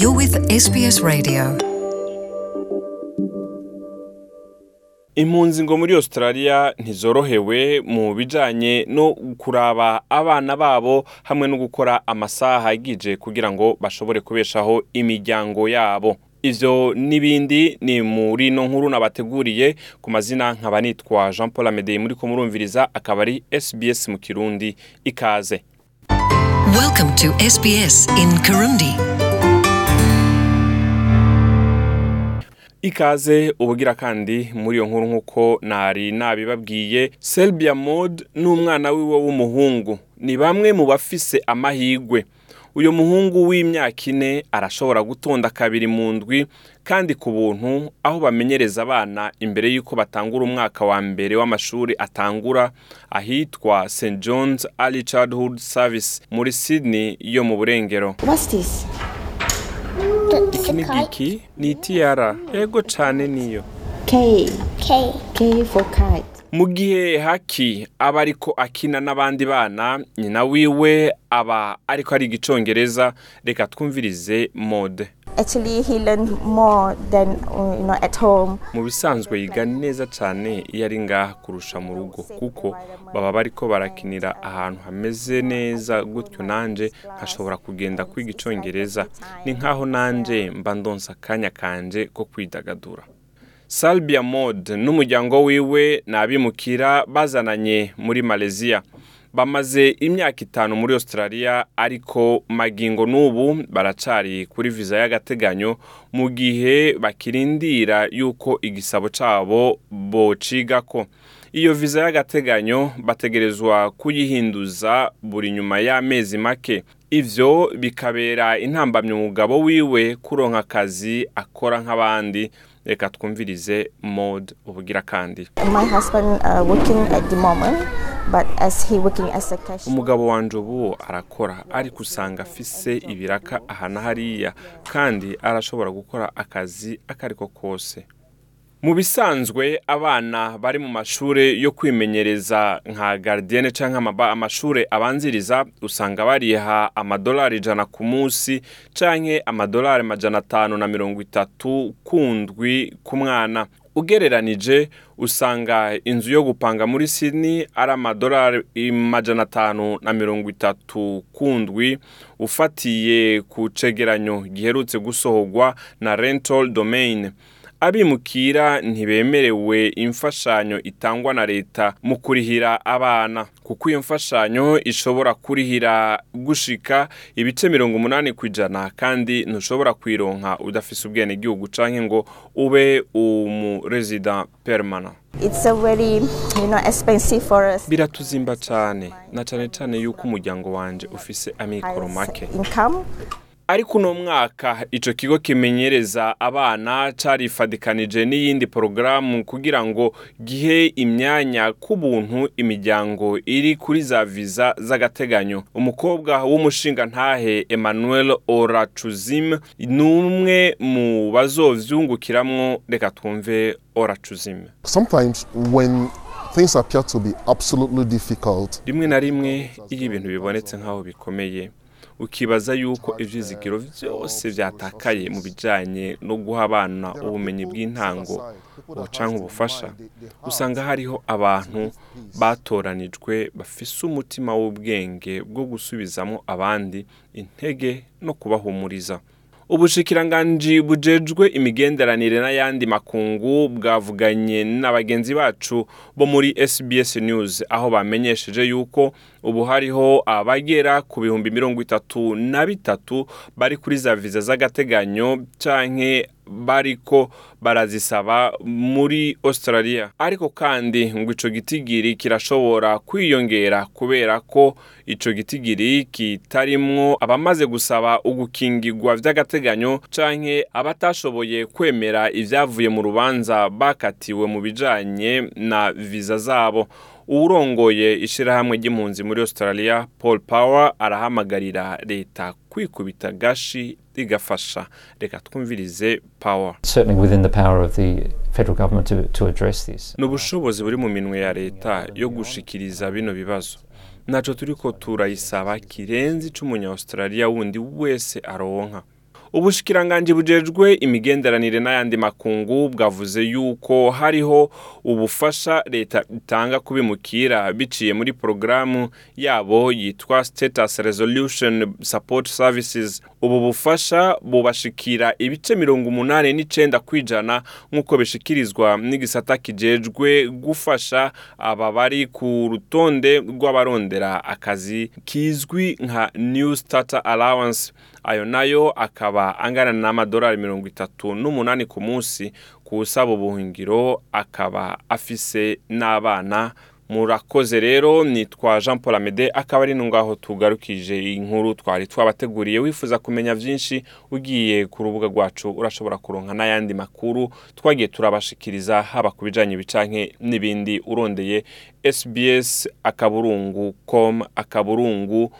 You're with SBS Radio. impunzi ngo muri australia ntizorohewe mu bijanye no kuraba abana babo hamwe no gukora amasaha ahagije kugira ngo bashobore kubeshaho imiryango yabo ivyo n'ibindi ni muri no nkuru nabateguriye ku mazina nkaba nitwa jean paul amedei muriko murumviriza akaba ari sbs mu kirundi ikaze Welcome to SBS in Kirundi. Ikaze ubugira kandi muri iyo nkuru nk'uko nari nabibabwiye selbia mod n'umwana wiwe w'umuhungu. Ni bamwe mu bafise amahigwe uyu muhungu w'imyaka ine arashobora gutonda kabiri mu ndwi kandi ku buntu aho bamenyereza abana imbere y'uko batangura umwaka wa mbere w'amashuri atangura ahitwa st john's early childhood service muri sydney yo mu burengero? Iki ni giki ni itiyara yego cane niyo K. K. K for kite. mu gihe haki aba ariko akina n'abandi bana nyina wiwe aba ariko ariga icongereza reka twumvirize mode Actually, he learned more than you know at home. mu bisanzwe yiga neza cyane iyo ari ngaha kurusha mu rugo kuko baba bariko barakinira ahantu hameze neza gutyo nanje nkashobora kugenda kwiga icongereza. Ni nkaho nanje mba ndonsa akanya kanje ko kwidagadura. Salbia mode n'umuryango wiwe ni abimukira bazananye muri malaysia bamaze imyaka itanu muri australia ariko magingo n'ubu baracari kuri viza y'agateganyo mu gihe bakirindira yuko igisabo cabo bocigako. Iyo viza y'agateganyo bategerezwa kuyihinduza buri nyuma y'amezi make. Ivyo bikabera intambamyi umugabo wiwe kuronka akazi akora nk'abandi. Reka twumvirize mode ubugira kandi. My husband uh, working at the moment, umugabo wanje ubu arakora ariko usanga afise ibiraka aha na hariya kandi arashobora gukora akazi akariko kose. Mu bisanzwe abana bari mu mashure yo kwimenyereza nka gardienne canke amaba- amashure abanziriza usanga bariha amadolari ijana ku munsi canke amadolari majana atanu na mirongo itatu ku ndwi ku mwana. Ugereranije usanga inzu yo gupanga muri Sydney ari amadolari majana atanu na mirongo itatu ku ndwi ufatiye ku cegeranyo giherutse gusohorwa na rental domain. Abimukira ntibemerewe imfashanyo itangwa na leta mu kurihira abana kuko iyo mfashanyo ishobora kurihira gushika ibice mirongo umunani ku ijana kandi ntushobora kwironka udafise ubwenegihugu canke ngo ube umuresident permanent It's a very you know expensive for us. biratuzimba cane na cane cane yuko umuryango wanje ufise amikoro make. Ariko uno mwaka ico kigo kimenyereza abana carifadikanije n'iyindi porogaramu kugira ngo gihe imyanya k'ubuntu imiryango iri kuri za viza z'agateganyo. Umukobwa w'umushinga ntahe emmanuel oracuzim ni umwe mu bazovyungukiramwo. Reka twumve oracuzim sometimes when things appear to be absolutely difficult, rimwe na rimwe iyo ibintu bibonetse nk'aho bikomeye ukibaza yuko ivyizigiro vyose vyatakaye mu bijanye no guha abana ubumenyi bw'intango canke ubufasha. Usanga hariho abantu batoranijwe bafise umutima w'ubwenge bwo gusubizamo abandi intege no kubahumuriza. Ubushikiranganji bujejwe imigenderanire n'ayandi makungu bwavuganye na bagenzi bacu bo muri SBS News aho bamenyesheje yuko ubu hariho abagera ku bihumbi mirongo itatu na bitatu bari kuri za viza z'agateganyo canke bariko barazisaba muri Australia. Ariko kandi ngo ico gitigiri kirashobora kwiyongera kubera ko ico gitigiri kitarimwo abamaze gusaba ugukingirwa vy'agateganyo canke abatashoboye kwemera ivyavuye mu rubanza bakatiwe mu bijanye na viza zabo. Uwurongoye ishirahamwe ry'impunzi muri Australia Paul Power arahamagarira leta kwikubita gashi rigafasha reka twumvirize this. ni ubushobozi buri mu minwe ya leta yo gushikiriza bino bibazo. Ntaco turiko turayisaba kirenze ico umunya-australia wundi wese aronka. Ubushikiranganji bujejwe imigenderanire n'ayandi makungu bwavuze yuko hariho ubufasha leta itanga kubimukira. Biciye muri porogaramu yabo yitwa status resolution support services. Ubu bufasha bubashikira ibice mirongo umunani n'icenda kwijana nk'uko bishikirizwa n'igisata kijejwe gufasha aba bari ku rutonde rw'abarondera akazi kizwi nka new starter allowance. Ayo na yo akaba angana n'amadolari mirongo itatu n'umunani ku munsi ku usaba ubuhungiro akaba afise n'abana. Murakoze rero nitwa jean paul amede akaba ari ngaho tugarukije inkuru twari twabateguriye. Wifuza kumenya byinshi ugiye ku rubuga rwacu urashobora kuronka n'ayandi makuru. Twagiye turabashikiriza haba ku bijyanye bicanke n'ibindi. Urondeye sbs akaburungu com akaburungu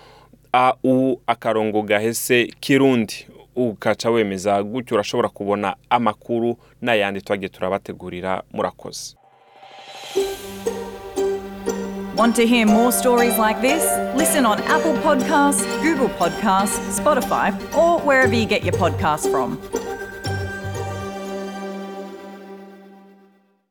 au akarongo gahese kirundi ukaca wemeza gutyo urashobora kubona amakuru n'ayandi twagiye turabategurira murakoze Want to hear more stories like this? Listen on Apple Podcasts, Google Podcasts, Spotify, or wherever you get your podcasts from.